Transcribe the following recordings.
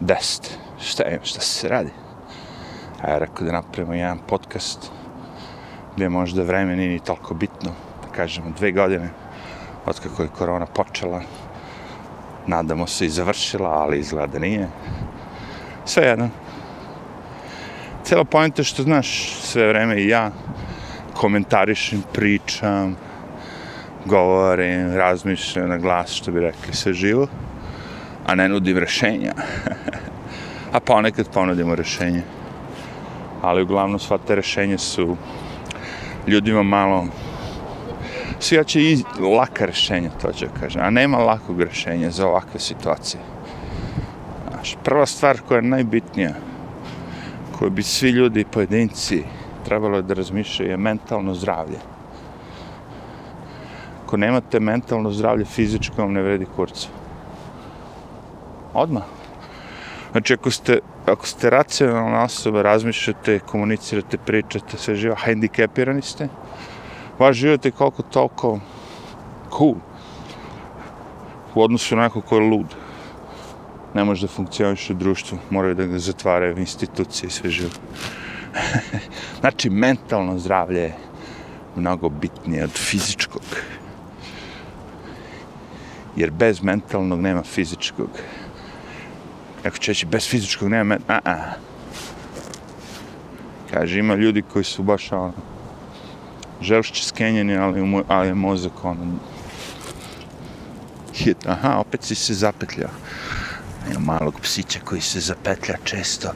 deset. Šta je, šta se radi? A ja rekao da napravimo jedan podcast gdje možda vreme nije ni toliko bitno, da kažemo dve godine od kako je korona počela. Nadamo se i završila, ali izgleda da nije. Sve jedno. Cijela pojenta što znaš sve vreme i ja komentarišem, pričam, govorim, razmišljam na glas, što bi rekli, sve živo, a ne nudim rešenja. a pa ponekad ponudimo rešenje. Ali uglavnom sva te rešenja su ljudima malo svi će i laka rešenja, to ću kažem, a nema lakog rešenja za ovakve situacije. Znaš, prva stvar koja je najbitnija, koju bi svi ljudi i pojedinci trebalo da razmišljaju je mentalno zdravlje. Ako nemate mentalno zdravlje, fizičko vam ne vredi kurca. Odmah. Znači, ako ste, ako ste racionalna osoba, razmišljate, komunicirate, pričate, sve živo, hendikepirani ste, vaš život je koliko toliko cool u odnosu na neko ko je lud. Ne može da funkcioniše u društvu, moraju da ga zatvaraju institucije i sve živo. znači, mentalno zdravlje je mnogo bitnije od fizičkog. Jer bez mentalnog nema fizičkog. Neko će reći, bez fizičkog nema. A, a. Kaže, ima ljudi koji su baš ono, želšće skenjeni, ali, ali je mozak ono, hit, aha, opet si se zapetljao. Ima malog psića koji se zapetlja često,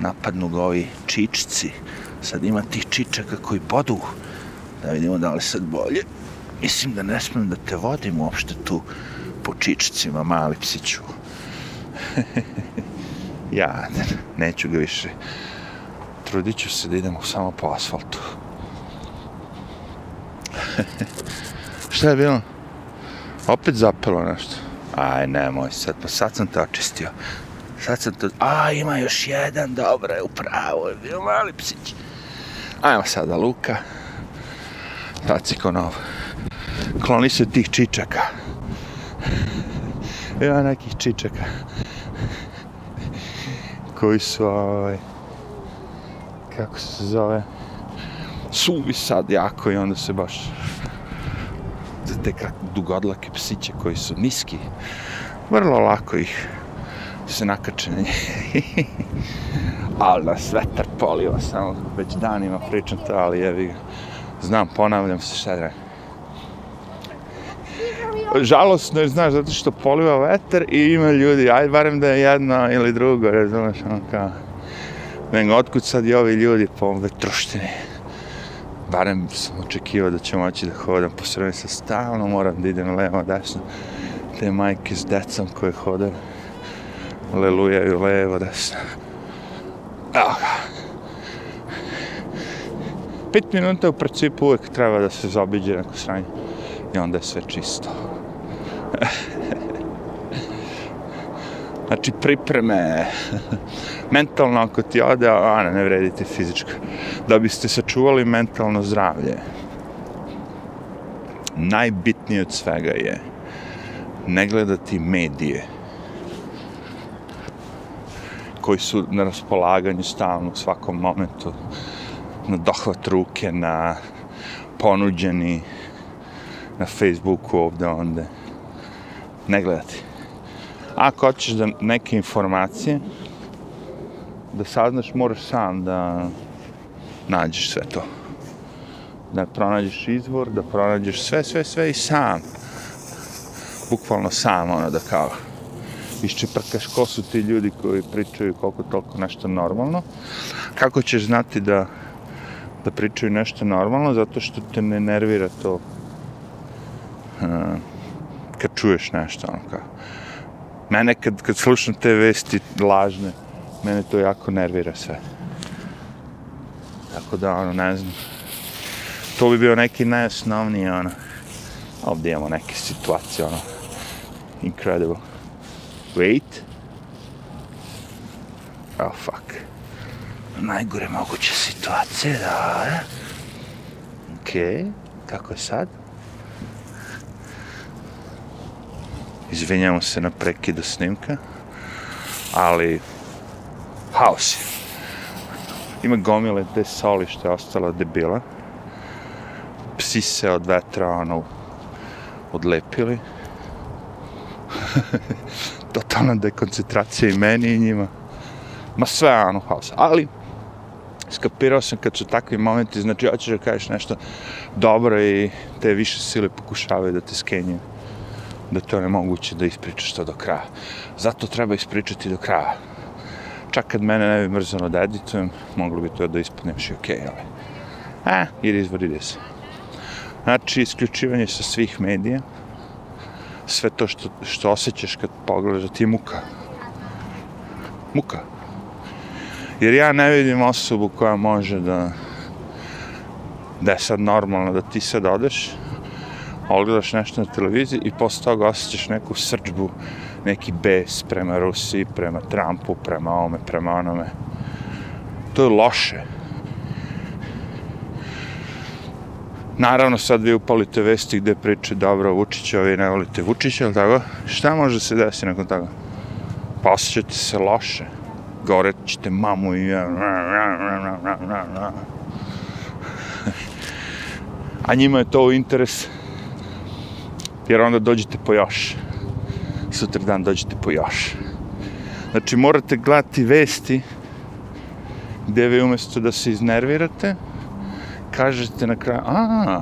napadnu ga ovi čičci. Sad ima tih čičaka koji bodu, da vidimo da li sad bolje. Mislim da ne smijem da te vodim uopšte tu po čičcima, mali psiću. ja, neću ga više. Trudit ću se da idemo samo po asfaltu. Šta je bilo? Opet zapelo nešto. Aj, nemoj sad, pa sad sam to očistio. Sad sam to... A, ima još jedan, dobro je, upravo je bio mali psić. Ajmo sada, Luka. Sad si ko nov. Kloni se tih čičaka. Ima nekih čičaka. Koji su, ovaj... Kako se zove? Suvi sad jako i onda se baš za te dugodlake psiće koji su niski, vrlo lako ih se nakače na nje. ali nas vetar poliva, samo već danima pričam to, ali jevi ga. Znam, ponavljam se šta da Žalostno je, znaš, zato što poliva vetar i ima ljudi, aj barem da je jedno ili drugo, razumeš, ono kao... Nego, otkud sad i ovi ljudi po vetroštini? barem sam očekivao da ću moći da hodam po sredini sa stalno, moram da idem levo, desno. Te majke s decom koje hode, lelujaju levo, desno. Evo ga. Pet minuta u principu uvek treba da se zaobiđe neko sranje i onda je sve čisto. znači pripreme mentalno ako ti ode, a ne, vredite fizičko. Da biste sačuvali mentalno zdravlje, najbitnije od svega je ne gledati medije koji su na raspolaganju stalno u svakom momentu na dohvat ruke, na ponuđeni na Facebooku ovde, onde. Ne gledati. Ako hoćeš da neke informacije, da saznaš, moraš sam da nađeš sve to. Da pronađeš izvor, da pronađeš sve, sve, sve i sam. Bukvalno sam, ono, da kao iščeprkaš ko su ti ljudi koji pričaju koliko toliko nešto normalno. Kako ćeš znati da da pričaju nešto normalno, zato što te ne nervira to uh, kad čuješ nešto, ono kao. Mene kad, kad slušam te vesti lažne, mene to jako nervira sve. Tako da, ono, ne znam. To bi bio neki najosnovniji, ono. Ovdje imamo neke situacije, ono. Incredible. Wait. Oh, fuck. Najgore moguće situacije, da. E. Okej. Okay. Kako je sad? Izvinjamo se na prekidu snimka ali haos je. Ima gomile te soli što je ostala debila. Psi se od vetra ono odlepili. Totalna dekoncentracija i meni i njima. Ma sve ono haos. Ali, skapirao sam kad su takvi momenti, znači hoćeš da kažeš nešto dobro i te više sile pokušavaju da te skenju da to je moguće da ispričaš to do kraja. Zato treba ispričati do kraja. Čak kad mene ne bi mrzano da editujem, moglo bi to da ispadnem še okej, okay, ali... A, ili izvori se. Znači, isključivanje sa svih medija, sve to što, što osjećaš kad pogledaš ti je muka. Muka. Jer ja ne vidim osobu koja može da da je sad normalno da ti sad odeš, ogledaš nešto na televiziji i posle toga osjećaš neku srđbu, neki bes prema Rusiji, prema Trumpu, prema ovome, prema onome. To je loše. Naravno, sad vi upalite vesti gde priče dobro Vučića, vi ne volite Vučića, ali tako? Šta može se desiti nakon toga? Pa osjećate se loše. Gore ćete mamu i. A njima je to u interes jer onda dođete po još. Sutra dan dođete po još. Znači, morate gledati vesti gdje vi umjesto da se iznervirate, kažete na kraju, a,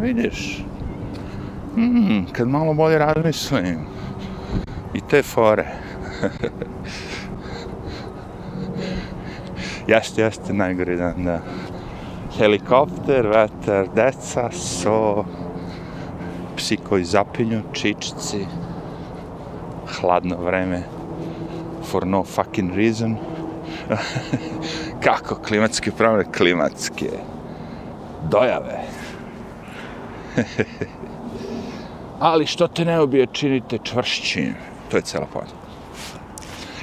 vidiš, hmm, kad malo bolje razmislim, i te fore. jeste, jeste, najgori dan, da. Helikopter, vetar, deca, so, psi koji zapinju, čičici, hladno vreme, for no fucking reason. Kako klimatske promjene? Klimatske dojave. Ali što te ne ubije, činite čvršćim. To je cela pojena.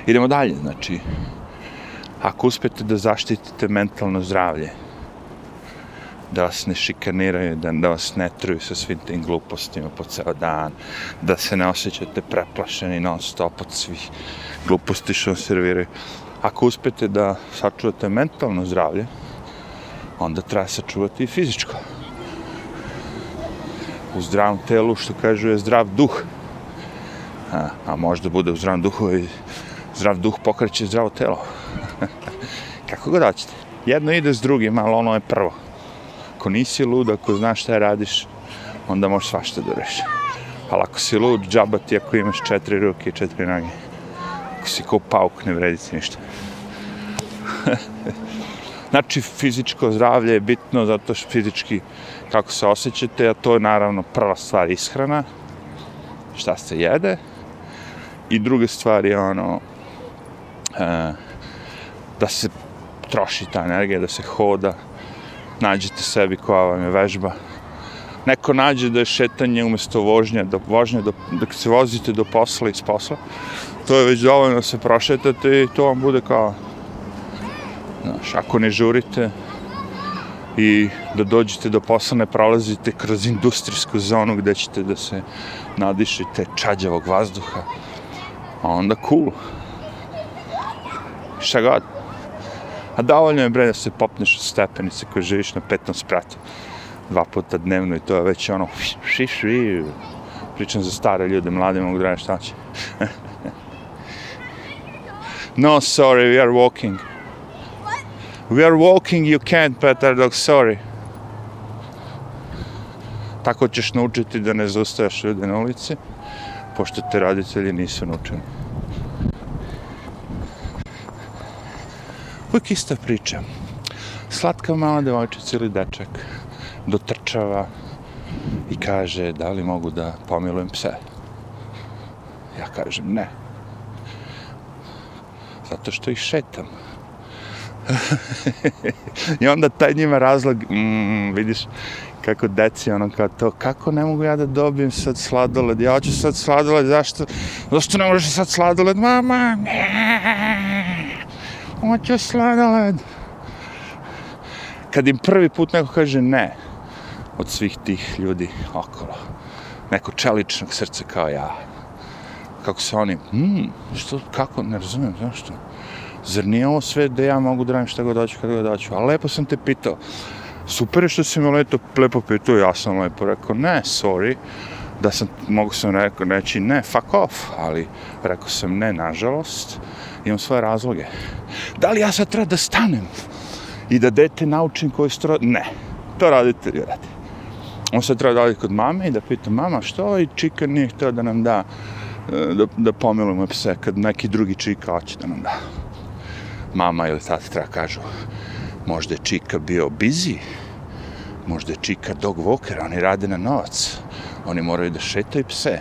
Idemo dalje, znači, ako uspete da zaštitite mentalno zdravlje, da vas ne šikaniraju, da, da vas ne truju sa svim tim glupostima po ceo dan, da se ne osjećate preplašeni non stop od svih gluposti što vam serviraju. Ako uspete da sačuvate mentalno zdravlje, onda treba sačuvati i fizičko. U zdravom telu, što kažu, je zdrav duh. A, a možda bude u zdravom duhu i zdrav duh pokreće zdravo telo. Kako god hoćete. Jedno ide s drugim, ali ono je prvo ako nisi lud, ako znaš šta radiš, onda možeš svašta da reši. Ali ako si lud, džaba ti ako imaš četiri ruke i četiri noge. Ako si kao pauk, ne vredi ti ništa. znači, fizičko zdravlje je bitno zato što fizički kako se osjećate, a to je naravno prva stvar ishrana, šta se jede, i druga stvar je ono, e, da se troši ta energija, da se hoda, nađete sebi koja vam je vežba. Neko nađe da je šetanje umjesto vožnje, da, vožnje do, da se vozite do posla i s posla, to je već dovoljno da se prošetate i to vam bude kao, znaš, ako ne žurite i da dođete do posla, ne prolazite kroz industrijsku zonu gdje ćete da se nadišite čađavog vazduha, a onda cool. Šta god. A dovoljno je bre da se popneš od stepenice koje živiš na petom spratu dva puta dnevno i to je već ono ši, ši, pričam za stare ljude, mlade mogu da šta će. no, sorry, we are walking. We are walking, you can't, Petar Dog, sorry. Tako ćeš naučiti da ne zostajaš ljude na ulici, pošto te roditelji nisu naučeni. Uvijek ista priča. Slatka mala devojčica ili dečak dotrčava i kaže da li mogu da pomilujem pse. Ja kažem ne. Zato što ih šetam. I onda taj njima razlog, mm, vidiš kako deci, ono kao to, kako ne mogu ja da dobijem sad sladoled, ja hoću sad sladoled, zašto, zašto ne možeš sad sladoled, mama, hoću sladoled. Kad im prvi put neko kaže ne, od svih tih ljudi okolo, neko čeličnog srca kao ja, kako se oni, hmm, što, kako, ne razumijem, zašto? Zar nije ovo sve da ja mogu da radim šta god hoću, kada god hoću? Ali lepo sam te pitao. Super je što si me leto, lepo pitao, ja sam lepo rekao, ne, sorry, da sam, mogu sam rekao, reći ne, fuck off, ali rekao sam ne, nažalost, imam svoje razloge. Da li ja sad treba da stanem i da dete naučim koji stro... Ne, to raditelji radi. On sad treba da kod mame i da pita mama što i čika nije htio da nam da eh, da, da pomilujemo pse kad neki drugi čika hoće da nam da. Mama ili tata treba kažu možda je čika bio busy, možda je čika dog walker, oni rade na novac, oni moraju da šetaju pse,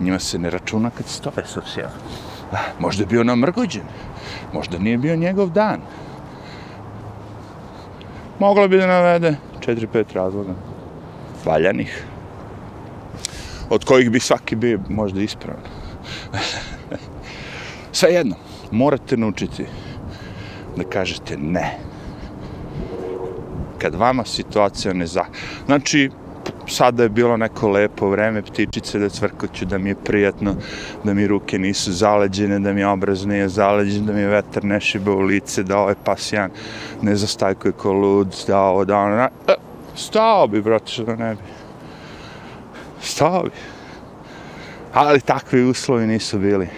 njima se ne računa kad stoje sa psijama. Možda je bio namrgođen, možda nije bio njegov dan. Moglo bi da navede 4-5 razloga valjanih, od kojih bi svaki bio možda ispravan. Sve jedno, morate naučiti da kažete ne. Kad vama situacija ne za... Znači, sada je bilo neko lepo vreme, ptičice da cvrkoću, da mi je prijatno, da mi ruke nisu zaleđene, da mi obraz nije zaleđen, da mi vetar ne šiba u lice, da ovaj pasijan ne zastajkuje ko lud, da ovo, da ono, na... E, stao bi, brate, što da ne bi. Stao bi. Ali takvi uslovi nisu bili.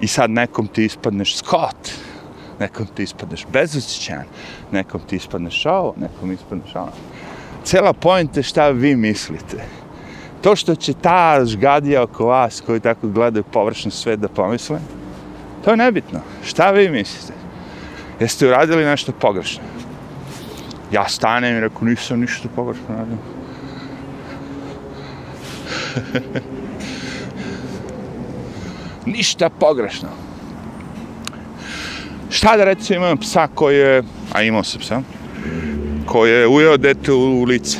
I sad nekom ti ispadneš Scott, nekom ti ispadneš bezosjećan, nekom ti ispadneš ovo, nekom ispadneš ono cela pojenta šta vi mislite. To što će ta žgadija oko vas koji tako gledaju površno sve da pomisle, to je nebitno. Šta vi mislite? Jeste uradili nešto pogrešno? Ja stanem i reku, nisam ništa pogrešno radio. ništa pogrešno. Šta da recimo imam psa koji je, a imao sam psa, koji je ujeo dete u lice.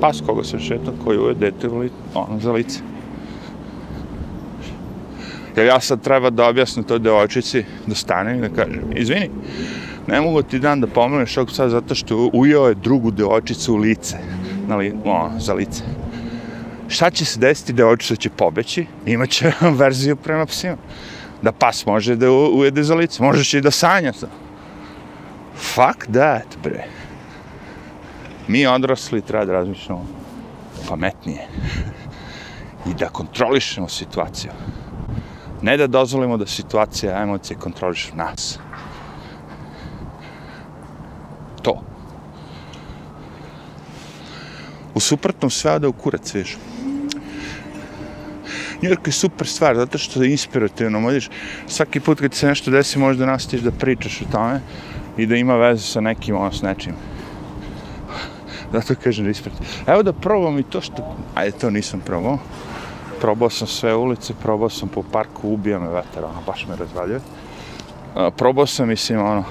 Pas koga se šeta, koji je ujeo dete u lice, ono, za lice. Jer ja sad treba da objasnim toj devojčici, da stane i da kažem, izvini, ne mogu ti dan da pomeneš ovog sad zato što ujeo je drugu devojčicu u lice, na li, o, za lice. Šta će se desiti, devojčica će pobeći, imaće verziju prema psima. Da pas može da ujede za lice, možeš i da sanja to. Fuck that, bre. Mi odrasli treba da razmišljamo pametnije i da kontrolišemo situaciju. Ne da dozvolimo da situacija emocije kontroliš nas. To. U suprotnom sve ode u kurac, viš. New York je super stvar, zato što je inspirativno, možeš svaki put kad se nešto desi, možda nastaviš da pričaš o tome, i da ima veze sa nekim, ono, s nečim. Zato kažem da ispred. Evo da probam i to što... Ajde, to nisam probao. Probao sam sve ulice, probao sam po parku, ubija me vetar, ono, baš me razvaljuje. Probao sam, mislim, ono,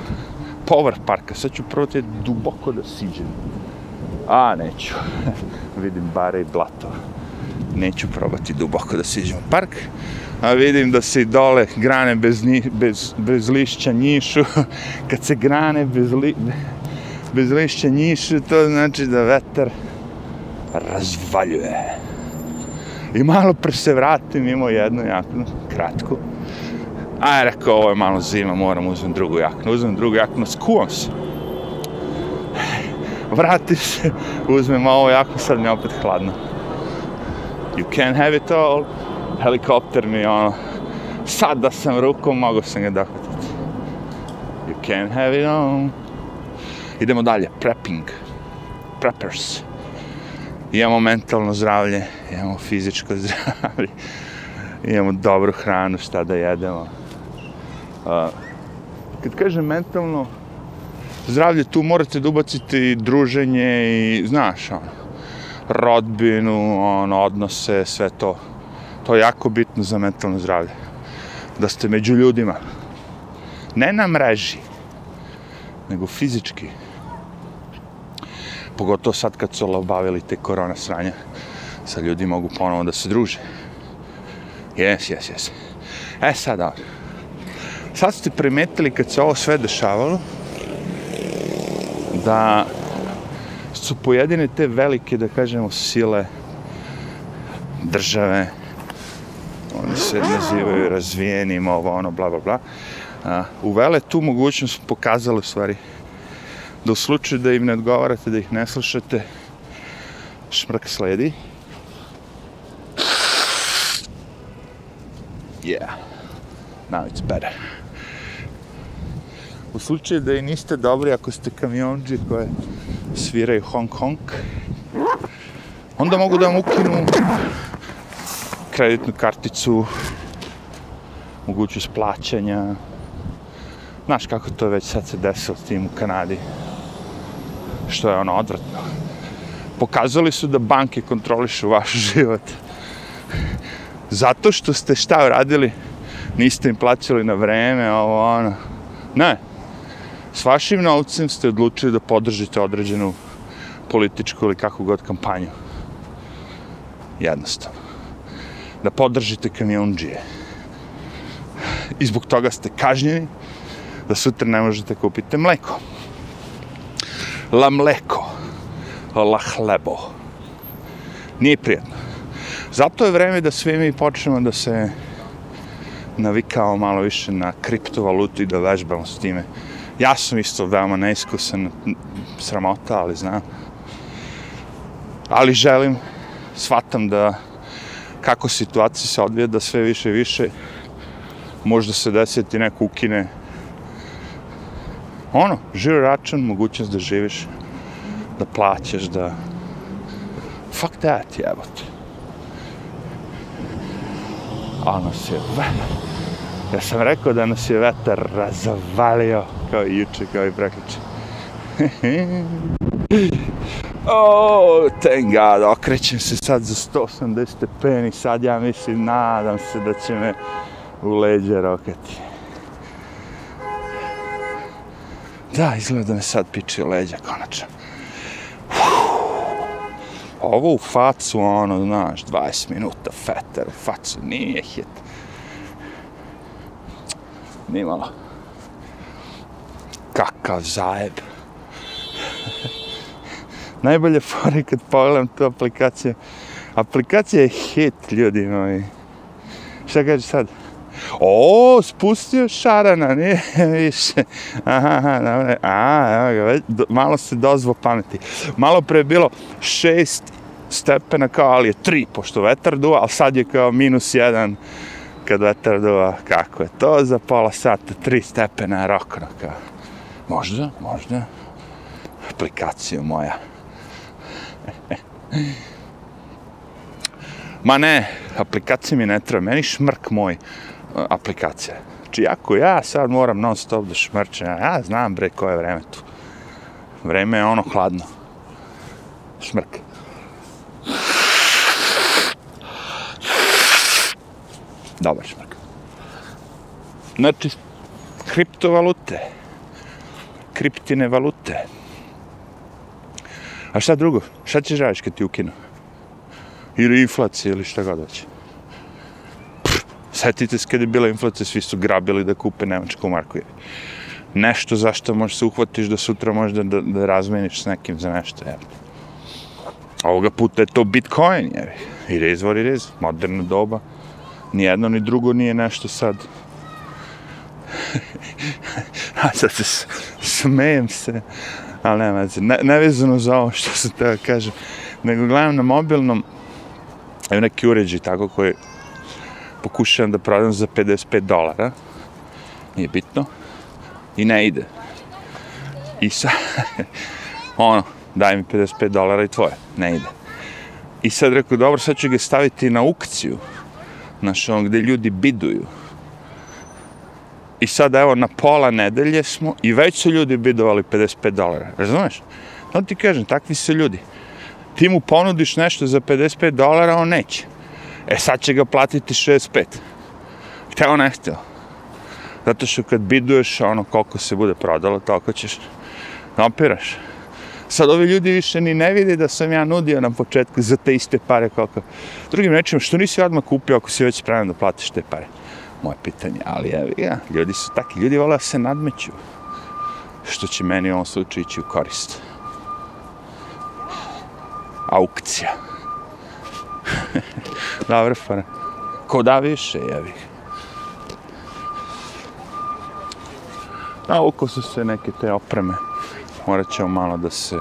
povrh parka. Sad ću prvo te duboko da siđem. A, neću. Vidim bare i blato. Neću probati duboko da siđem u park a vidim da se dole grane bez, ni, bez, bez lišća njišu. Kad se grane bez, li, bez lišća njišu, to znači da vetar razvaljuje. I malo pre se vratim, imao jednu jaknu, kratku. A je rekao, ovo je malo zima, moram uzmem drugu jaknu. Uzmem drugu jaknu, skuvam se. Vratim se, uzmem ovo jaknu, sad mi je opet hladno. You can have it all helikopter mi ono, sad da sam rukom, mogu sam ga dohvatiti. You can have it on. Idemo dalje, prepping, preppers. Imamo mentalno zdravlje, imamo fizičko zdravlje, imamo dobru hranu, šta da jedemo. Uh, kad kažem mentalno zdravlje, tu morate da ubacite i druženje i, znaš, ono, rodbinu, ono, odnose, sve to to je jako bitno za mentalno zdravlje. Da ste među ljudima. Ne na mreži, nego fizički. Pogotovo sad kad su obavili te korona sranja, sad ljudi mogu ponovo da se druže. Jes, jes, jes. E sad, sad ste primetili kad se ovo sve dešavalo, da su pojedine te velike, da kažemo, sile države, se nazivaju razvijenim, ovo, ono, bla, bla, bla, a, uvele tu mogućnost, pokazale u stvari da u slučaju da im ne odgovarate, da ih ne slušate, šmrk sledi. Yeah, now it's better. U slučaju da i niste dobri ako ste kamionđi koje sviraju Hong Kong, onda mogu da vam ukinu kreditnu karticu, mogućnost plaćanja. Znaš kako to već sad se desilo s tim u Kanadi. Što je ono odvratno. Pokazali su da banke kontrolišu vaš život. Zato što ste šta uradili? Niste im plaćali na vreme, ovo ono. Ne. S vašim novcem ste odlučili da podržite određenu političku ili kakvu god kampanju. Jednostavno. Da podržite kamionđije. I zbog toga ste kažnjeni da sutra ne možete kupiti mleko. La mleko. La hlebo. Nije prijatno. Zato je vreme da svi mi počnemo da se navikao malo više na kriptovalutu i da vežbamo s time. Ja sam isto veoma neiskusan, sramota, ali znam. Ali želim, shvatam da kako situacija se odvija, da sve više i više možda se desiti neko ukine ono, živi račun, mogućnost da živiš, da plaćaš, da... Fuck that, jebote. A nas je Ja sam rekao da nas je vetar razavalio, kao i juče, kao i prekliče. oh, thank God, okrećem se sad za 180 stepeni, sad ja mislim, nadam se da će me u leđe rokati. Da, izgleda da me sad piče leđa, konačno. Ovo u facu, ono, znaš, 20 minuta feter u facu, nije hit. Nimalo. Kakav zajeb. Najbolje fore kad pogledam tu aplikaciju. Aplikacija je hit, ljudi moji. Šta kaže sad? O, spustio šarana, nije više. Aha, aha, dobro. A, evo ga, već, do, malo se dozvo pameti. Malo pre je bilo šest stepena kao, ali je tri, pošto vetar duva, ali sad je kao minus jedan kad vetar duva. Kako je to za pola sata, tri stepena, rokno kao. Možda, možda. Aplikacija moja. Ma ne, aplikacije mi ne treba, meni šmrk moj e, aplikacija. Znači, ako ja sad moram non stop da šmrčem, ja znam bre koje je vreme tu. Vreme je ono hladno. Šmrk. Dobar šmrk. Znači, kriptovalute. Kriptine valute. A šta drugo? Šta ćeš radiš kad ti ukinu? Ili inflacija ili šta god hoće. Sjetite se kada je bila inflacija, svi su grabili da kupe nemačku marku. Nešto zašto možeš se uhvatiš da sutra možeš da, da, da razmeniš s nekim za nešto. Je. Ovoga puta je to Bitcoin, je. I rez, vori rez, moderna doba. Ni jedno ni drugo nije nešto sad. A sad se smejem se. Ali nema, ne, nevezano za ovo što se teo kaže. Nego gledam na mobilnom, evo neki uređaj tako koji pokušavam da prodam za 55 dolara. Nije bitno. I ne ide. I sad, ono, daj mi 55 dolara i tvoje. Ne ide. I sad rekao, dobro, sad ću ga staviti na aukciju. Znaš, ono, gde ljudi biduju. I sad, evo, na pola nedelje smo i već su ljudi bidovali 55 dolara. Razumeš? No ti kažem, takvi su ljudi. Ti mu ponudiš nešto za 55 dolara, on neće. E sad će ga platiti 65. Hteo ne hteo. Zato što kad biduješ ono koliko se bude prodalo, toliko ćeš opiraš. Sad ovi ljudi više ni ne vide da sam ja nudio na početku za te iste pare koliko. Drugim rečima, što nisi odmah kupio ako si već spreman da platiš te pare? Moje pitanje, ali evo ja, ljudi su taki, ljudi vole da se nadmeću. Što će meni u ovom slučaju ići u korist. Aukcija. Dobro, fara. Ko da više, jevi. Nauko su se neke te opreme, morat ćemo malo da se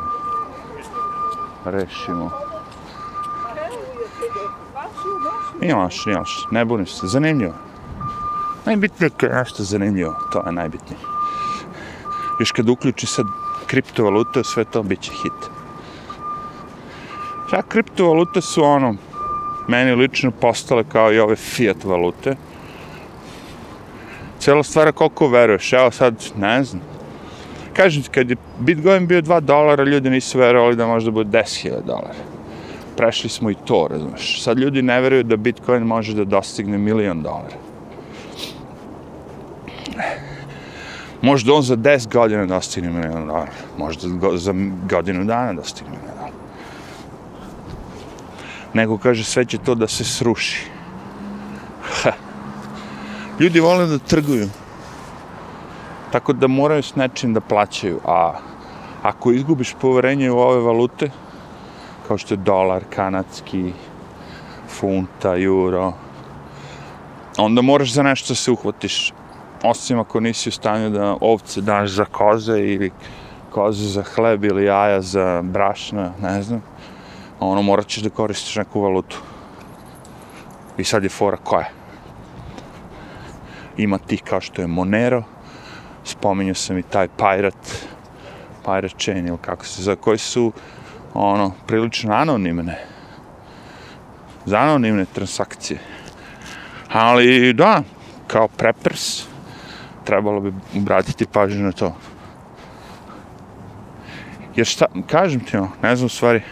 rešimo. Nije loš, nije loš, ne bunim se, zanimljivo. Najbitnije je nešto zanimljivo, to je najbitnije. Još kad uključi sad kriptovalute, sve to bit će hit. Čak kriptovalute su ono, meni lično postale kao i ove fiat valute. Cijela stvar koliko veruješ, evo sad, ne znam. Kažem ti, kad je Bitcoin bio 2 dolara, ljudi nisu verovali da može da bude 10.000 dolara. Prešli smo i to, razumeš. Sad ljudi ne veruju da Bitcoin može da dostigne milion dolara. Možda on za 10 godina dostigne milion dolara. Možda za godinu dana dostigne milion dolara. Nego kaže sve će to da se sruši. Ha. Ljudi vole da trguju. Tako da moraju s nečim da plaćaju. A ako izgubiš poverenje u ove valute, kao što je dolar, kanadski, funta, euro, onda moraš za nešto se uhvatiš. Osim ako nisi u stanju da ovce daš za koze ili koze za hleb ili jaja za brašna, ne znam. Ono, morat ćeš da koristiš neku valutu. I sad je fora koja? Ima ti kao što je Monero, spominju sam i taj Pirate, Pirate Chain ili kako se zove, koji su ono, prilično anonimne. Za anonimne transakcije. Ali da, kao preppers, trebalo bi obratiti pažnju na to. Jer šta, kažem ti, ono, ne znam u stvari,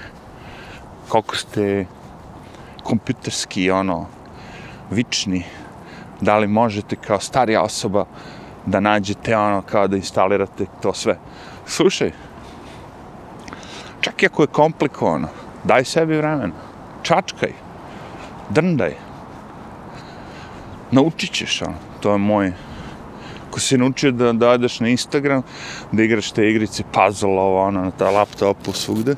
koliko ste kompjuterski, ono, vični, da li možete kao starija osoba da nađete ono kao da instalirate to sve. Slušaj, čak i ako je komplikovano, daj sebi vremena, čačkaj, drndaj, naučit ćeš ono, to je moj, kako si naučio da, da odeš na Instagram, da igraš te igrice, puzzle, ovo, ono, na ta laptopu, svugde,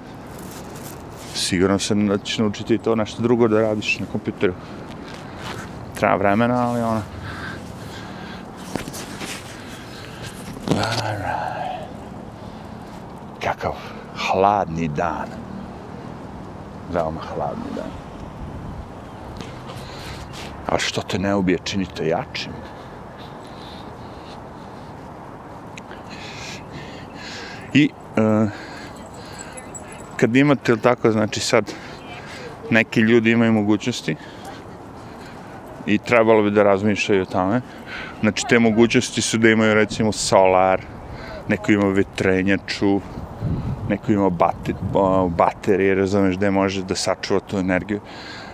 sigurno se da ćeš naučiti to nešto drugo da radiš na kompjuteru. Treba vremena, ali ono, Alright. Kakav hladni dan. Veoma hladni dan. A što te ne ubije, čini te jačim. I uh, kad imate, tako, znači sad, neki ljudi imaju mogućnosti i trebalo bi da razmišljaju o tome, Znači, te mogućnosti su da imaju, recimo, solar, neko ima vetrenjaču, neko ima bate, baterije, razumeš, gde može da sačuva tu energiju.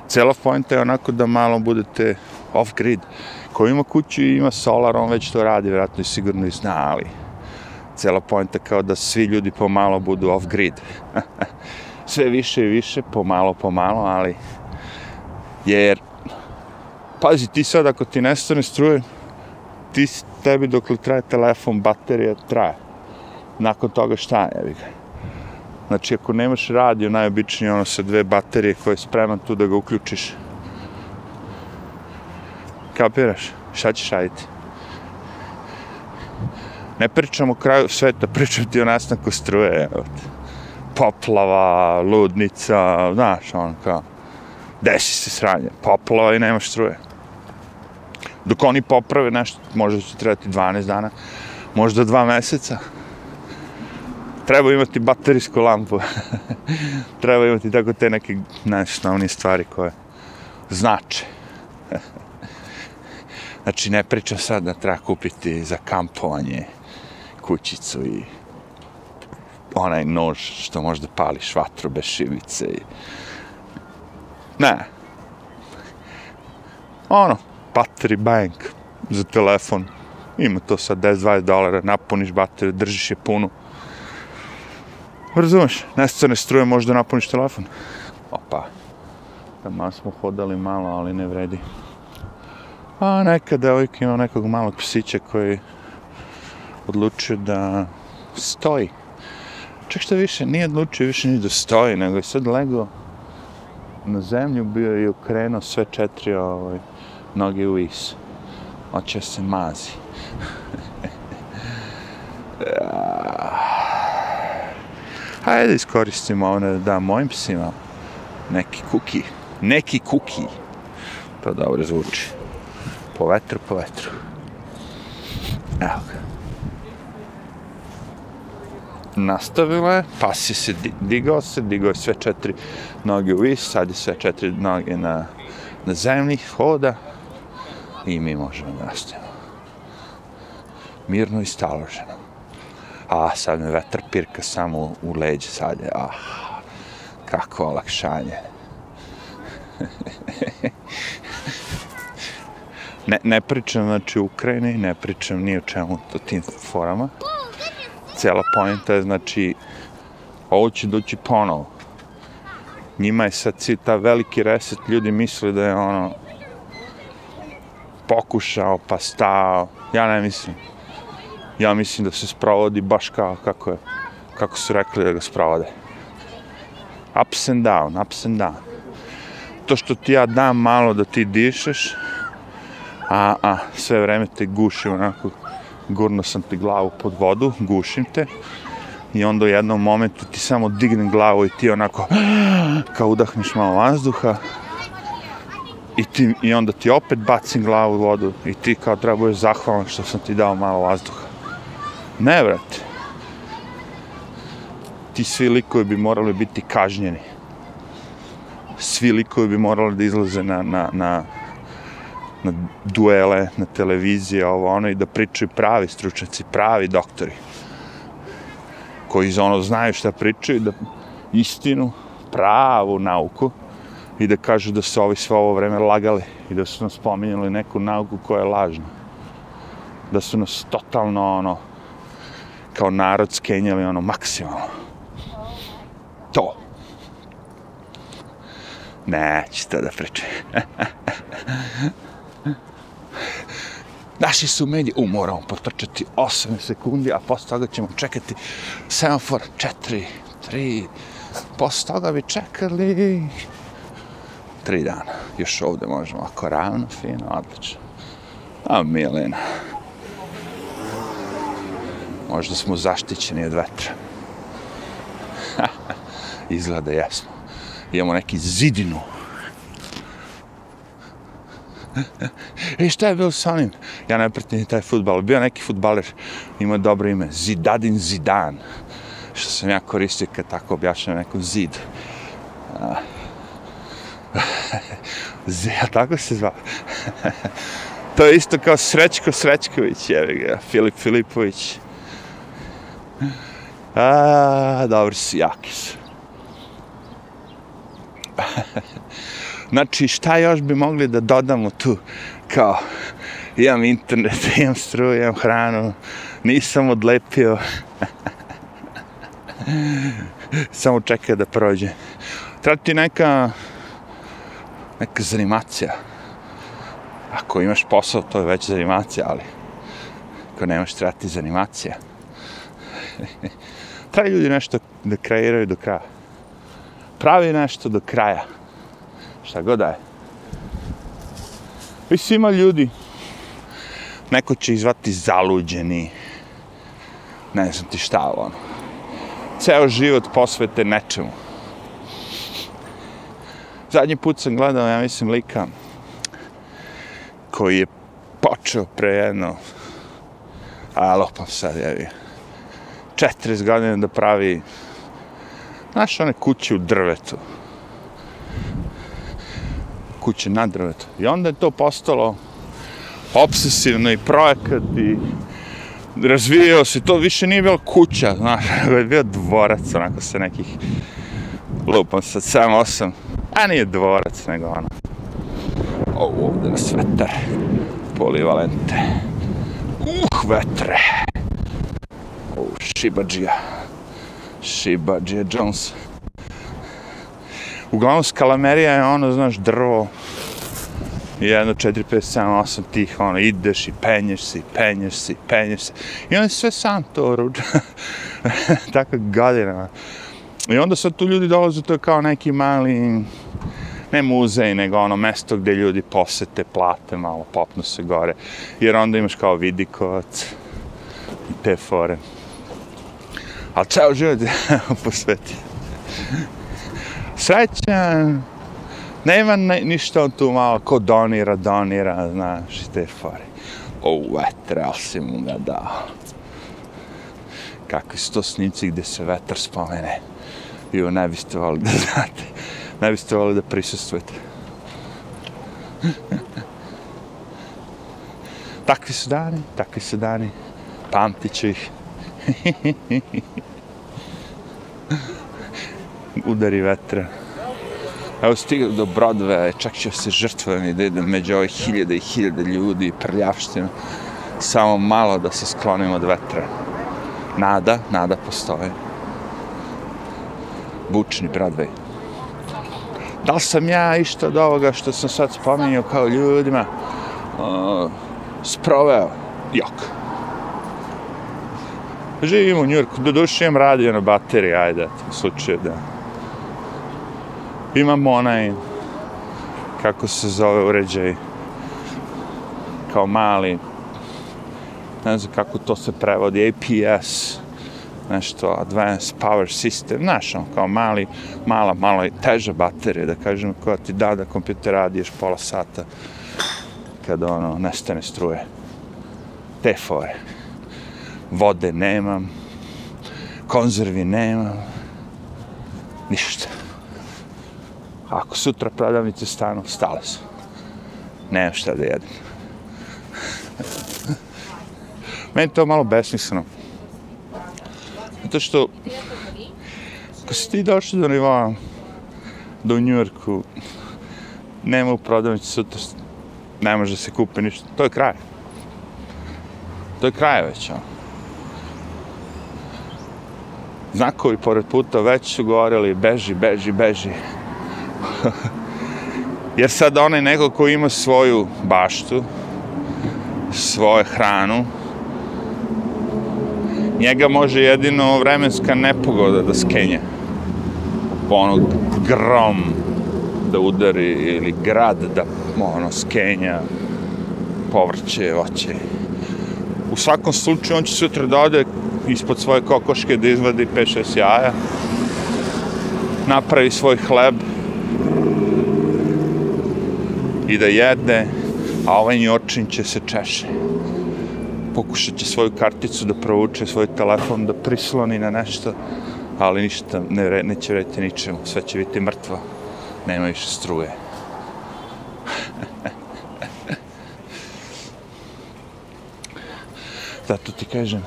Cela pojenta je onako da malo budete off-grid. Ko ima kuću i ima solar, on već to radi, vjerojatno i sigurno i zna, ali cela pojenta kao da svi ljudi pomalo budu off-grid. Sve više i više, pomalo, pomalo, ali jer pazi, ti sad ako ti nestane struje, ti tebi dok li traje telefon, baterija traje. Nakon toga šta je, ga. Znači, ako nemaš radio, najobičnije ono sa dve baterije koje je spreman tu da ga uključiš. Kapiraš? Šta ćeš raditi? Ne pričam o kraju sveta, pričam ti o nastanku struje. Poplava, ludnica, znaš, on kao, desi se sranje, poplava i nemaš struje dok oni poprave nešto, možda će trebati 12 dana, možda 2 meseca. Treba imati baterijsku lampu. Treba imati tako te neke najosnovnije stvari koje znače. znači, ne pričam sad da treba kupiti za kampovanje kućicu i onaj nož što može da pališ vatru bez šivice. I... Ne. Ono, battery bank za telefon. Ima to sa 10-20 dolara, napuniš bateriju, držiš je punu. Razumeš, nescene struje možda napuniš telefon. Opa, tamo smo hodali malo, ali ne vredi. A neka devojka ima nekog malog psića koji odlučio da stoji. Čak što više, nije odlučio više ni da stoji, nego je sad legao na zemlju bio i okrenuo sve četiri ovaj, noge u is. Oće se mazi. Hajde iskoristimo ovo da dam mojim psima neki kuki. Neki kuki. To dobro zvuči. Po vetru, po vetru. Evo ga. Nastavila je, pas je se digao se, digao je sve četiri noge u vis, sad je sve četiri noge na, na zemlji, hoda i mi možemo da nastavimo. Mirno i staloženo. A sad me vetar pirka samo u, u leđe sad je, ah, kako olakšanje. ne, ne pričam znači u Ukrajini, ne pričam ni o čemu to tim forama. Cijela pojenta je znači ovo će doći ponovo. Njima je sad si ta veliki reset, ljudi misle da je ono pokušao pa stao. Ja ne mislim. Ja mislim da se sprovodi baš kao kako je kako su rekli da ga sprovode. Ups and down, ups and down. To što ti ja dam malo da ti dišeš, a, a sve vreme te guši onako, gurno sam ti glavu pod vodu, gušim te, i onda u jednom momentu ti samo dignem glavu i ti onako, kao udahneš malo vazduha, i, ti, i onda ti opet bacim glavu u vodu i ti kao treba budeš zahvalan što sam ti dao malo vazduha. Ne, vrate. Ti svi likovi bi morali biti kažnjeni. Svi likovi bi morali da izlaze na, na, na, na duele, na televizije, ovo ono, i da pričaju pravi stručnjaci, pravi doktori. Koji za ono znaju šta pričaju, da istinu, pravu nauku, i da kažu da su ovi sve ovo vreme lagali i da su nas spominjali neku nauku koja je lažna. Da su nas totalno, ono, kao narod skenjali, ono, maksimalno. To. Neće to da pričam. Naši su mediji, u, moramo potrčati 8 sekundi, a posle toga ćemo čekati semafor 4, 3, posle toga bi čekali 3 dana. Još ovde možemo, ako ravno, fino, odlično. A, Milena. Možda smo zaštićeni od vetra. Izgleda jasno. Imamo neki zidinu. E, šta je bilo sa onim? Ja ne pretim taj futbal. Bio neki futbaler, ima dobro ime. Zidadin Zidan. Što sam ja koristio kad tako objašnjam neku zid. Uh, Ja tako se zvao. to je isto kao Srećko Srećković, jevi ga, Filip Filipović. A, dobro si, jaki su. znači, šta još bi mogli da dodamo tu? Kao, imam internet, imam struju, imam hranu, nisam odlepio. Samo čekaj da prođe. Treba ti neka neka zanimacija. Ako imaš posao, to je već zanimacija, ali ako nemaš, treba ti zanimacija. Treba ljudi nešto da kreiraju do kraja. Pravi nešto do kraja. Šta god da je. Vi ima ljudi. Neko će izvati zaluđeni. Ne znam ti šta, ono. Ceo život posvete nečemu zadnji put sam gledao, ja mislim, lika koji je počeo pre jedno a lopam sad, jevi 40 godina da pravi znaš one kuće u drvetu kuće na drvetu i onda je to postalo obsesivno i projekat i razvijao se, to više nije bilo kuća, znaš, je bio dvorac, onako sa nekih lupam sad, 7-8 A nije dvorac, nego ono. ovo ovdje nas vetar. Polivalente. Uh, vetre. ovo, Shibađija. Shibađija Jones. Uglavnom, skalamerija je ono, znaš, drvo. Jedno, četiri, pet, sedam, osam tih, ono, ideš i penješ se, i penješ se, i penješ se. I onda sve sam to ruđa. Tako godinama. I onda sad tu ljudi dolaze, to je kao neki mali ne muzej, nego ono mesto gdje ljudi posete, plate malo, popnu se gore, jer onda imaš kao vidikovac i te fore. Ali ceo život je posveti. Srećan, nema ništa on tu malo, ko donira, donira, znaš, i te fore. O, vetre, ali si mu ga dao. Kakvi su to snimci gdje se vetar spomene. I ne biste volili da znate. Ne biste volili da prisustujete. takvi su dani, takvi su dani. Pamtit ću ih. Udari vetra. Evo stigao do Broadwaya, čak će se žrtvujem i da idem među ove hiljade i hiljade ljudi i prljavštinu. Samo malo da se sklonim od vetra. Nada, nada postoje. Bučni Broadway. Da li sam ja išto od ovoga što sam sad spomenuo kao ljudima uh, sproveo? Jok. Živim u Njurku, do duše imam radio na bateriji, ajde, u slučaju da imamo onaj kako se zove uređaj kao mali ne znam kako to se prevodi APS nešto advanced power system znaš on kao mali mala malo teža baterija da kažem koja ti da da kompjuter radiš pola sata kada ono nestane struje. Te fore. Vode nemam konzervi nemam ništa. Ako sutra prodavnice stanu, stale su. Nemam šta da jedem. Meni to malo besmisleno. Zato što, ako si ti došli do nivoa, do Njujorku, nema u prodavnici sutra, ne može da se kupi ništa. To je kraj. To je kraj već, ono. Znakovi pored puta već su govorili, beži, beži, beži. Jer sad onaj neko ko ima svoju baštu, svoju hranu, njega može jedino vremenska nepogoda da skenja. Ono, grom da udari ili grad da ono, skenja povrće, voće. U svakom slučaju on će sutra da ode ispod svoje kokoške da izvadi 5-6 jaja, napravi svoj hleb, i da jede, a ovaj njočin će se češe. Pokušat će svoju karticu da provuče, svoj telefon da prisloni na nešto, ali ništa ne, neće rediti ničemu, sve će biti mrtvo, nema više struje. Zato ti kažem,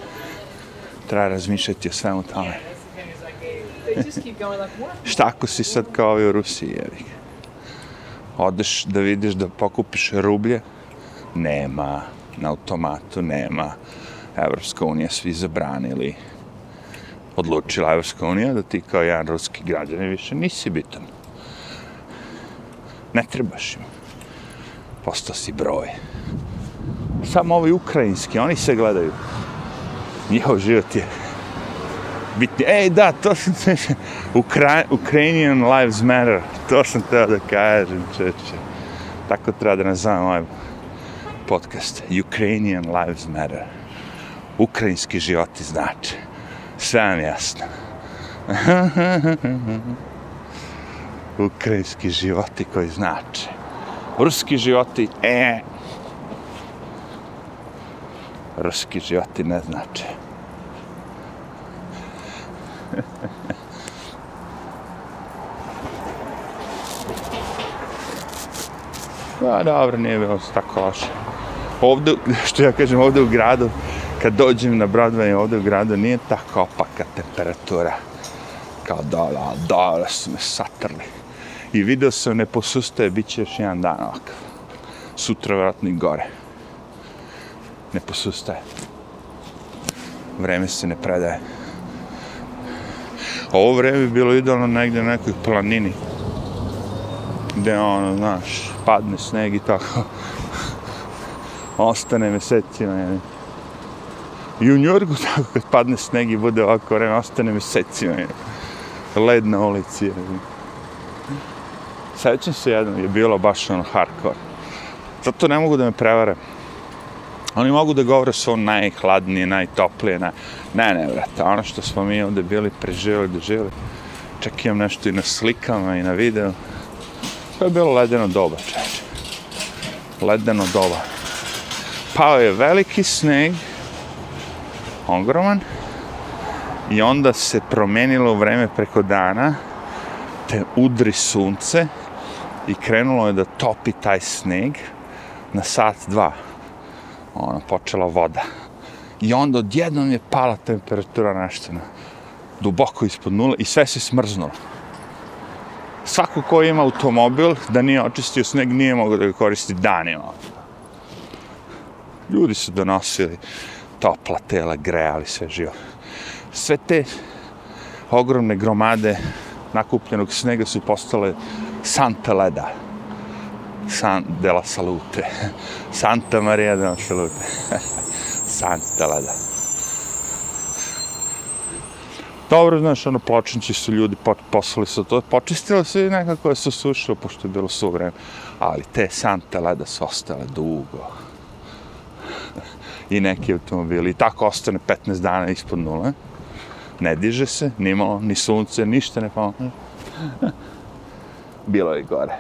treba razmišljati o svemu tome. Šta ako si sad kao ovi u Rusiji, jevik? Odeš da vidiš da pokupiš rublje, nema, na automatu nema. Evropska unija svi zabranili. Odlučila Evropska unija da ti kao jedan ruski građan više nisi bitan. Ne trebaš im. Postao si broj. Samo ovi ukrajinski, oni se gledaju. Njihov život je bitni. Ej, da, to sam te... Ukra Ukrainian Lives Matter. To sam teo da kažem, čeče. Tako treba da nazvam ovaj podcast. Ukrainian Lives Matter. Ukrajinski životi znači. Sve vam jasno. Ukrajinski životi koji znači. Ruski životi, e. Ruski životi ne znači. Pa dobro, nije bilo tako loše. Ovdje, što ja kažem, ovdje u gradu, kad dođem na Broadway, ovdje u gradu, nije tako opaka temperatura. Kao dole, ali dole su me satrli. I video sam, ne posustaje, bit će još jedan dan ovakav. Sutra vjerojatno i gore. Ne posustaje. Vreme se ne predaje. Ovo vreme je bilo idealno negdje na nekoj planini. Gde ono, znaš, padne sneg i tako. Ostane mesecima, je. I u Njurgu tako kad padne sneg i bude ovako vreme, ostane mesecima, je. Led na ulici, je. Sećam se jednom, je bilo baš ono hardcore. Zato ne mogu da me prevare. Oni mogu da govore su on najhladnije, najtoplije, naj... ne, ne, vrata, ono što smo mi ovde bili preživjeli, doživjeli. Čak imam nešto i na slikama i na videu. To je bilo ledeno doba, čeče. Ledeno doba. Pao je veliki sneg, ogroman, i onda se promenilo vreme preko dana, te udri sunce i krenulo je da topi taj sneg na sat, dva. Ono, počela voda. I onda odjednom je pala temperatura nešto na duboko ispod nule i sve se smrznulo. Svako ko ima automobil da nije očistio sneg nije mogao da ga koristi danima. Ljudi su donosili topla tela, grejali sve živo. Sve te ogromne gromade nakupljenog snega su postale Santa Leda. San de la Salute. Santa Maria de la Salute. Santa Leda. Dobro, znaš, ono, pločnici su ljudi poslali su to, počistilo se i nekako je se sušilo, pošto je bilo su vreme. Ali te sante Leda su ostale dugo. I neki automobili. I tako ostane 15 dana ispod nule ne diže se, ni malo, ni sunce, ništa ne pomože. Bilo je gore.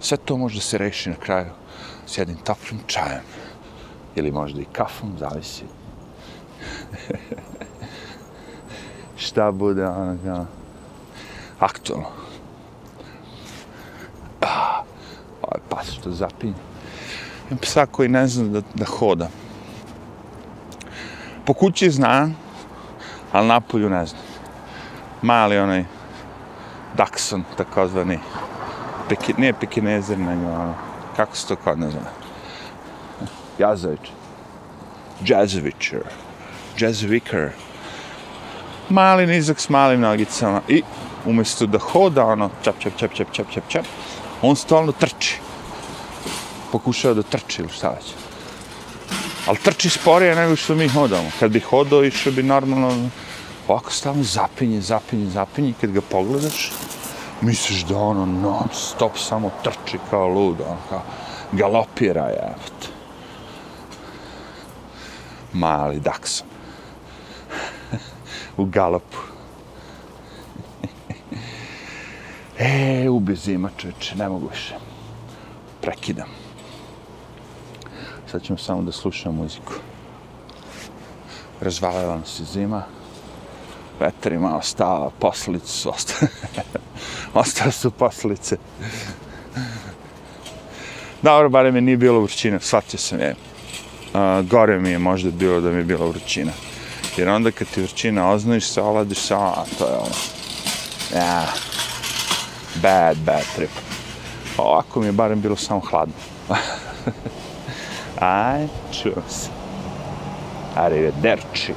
Sve to može se reši na kraju s jednim toplim čajem. Ili možda i kafom, zavisi. Šta bude ono kao aktualno. Ah, ovaj pas što zapinje. Imam psa koji ne zna da, da hoda po kući zna, ali napolju ne zna. Mali onaj Dachshund, takozvani, peki, nije pekinezer, nego ono, kako se to kod ne zna? Jazović. Jazovićer. Jazz Jazoviker. Mali nizak s malim nogicama i umjesto da hoda ono čap, čap, čap, čap, čap, čap, čap, on stalno trči. Pokušava da trči ili šta već ali trči sporije nego što mi hodamo. Kad bi hodao, išao bi normalno, ono, ovako stalno zapinje, zapinje, zapinje, kad ga pogledaš, misliš da ono non stop samo trči kao lud, ono kao galopira, jebate. Mali dakson. U galopu. e, ubi zima, čoveče, ne mogu više. Prekidam sad ćemo samo da slušamo muziku. Razvalila nam se zima. Vetar je malo stava, poslice su ostale. ostale su poslice. Dobro, barem mi nije bilo vrućina, shvatio sam je. Uh, gore mi je možda bilo da mi je bila vrućina. Jer onda kad ti vrućina oznojiš se, oladiš se, a to je ono. Ja, bad, bad trip. Ovako mi je barem bilo samo hladno. Aj, čujem se. Arrivederci.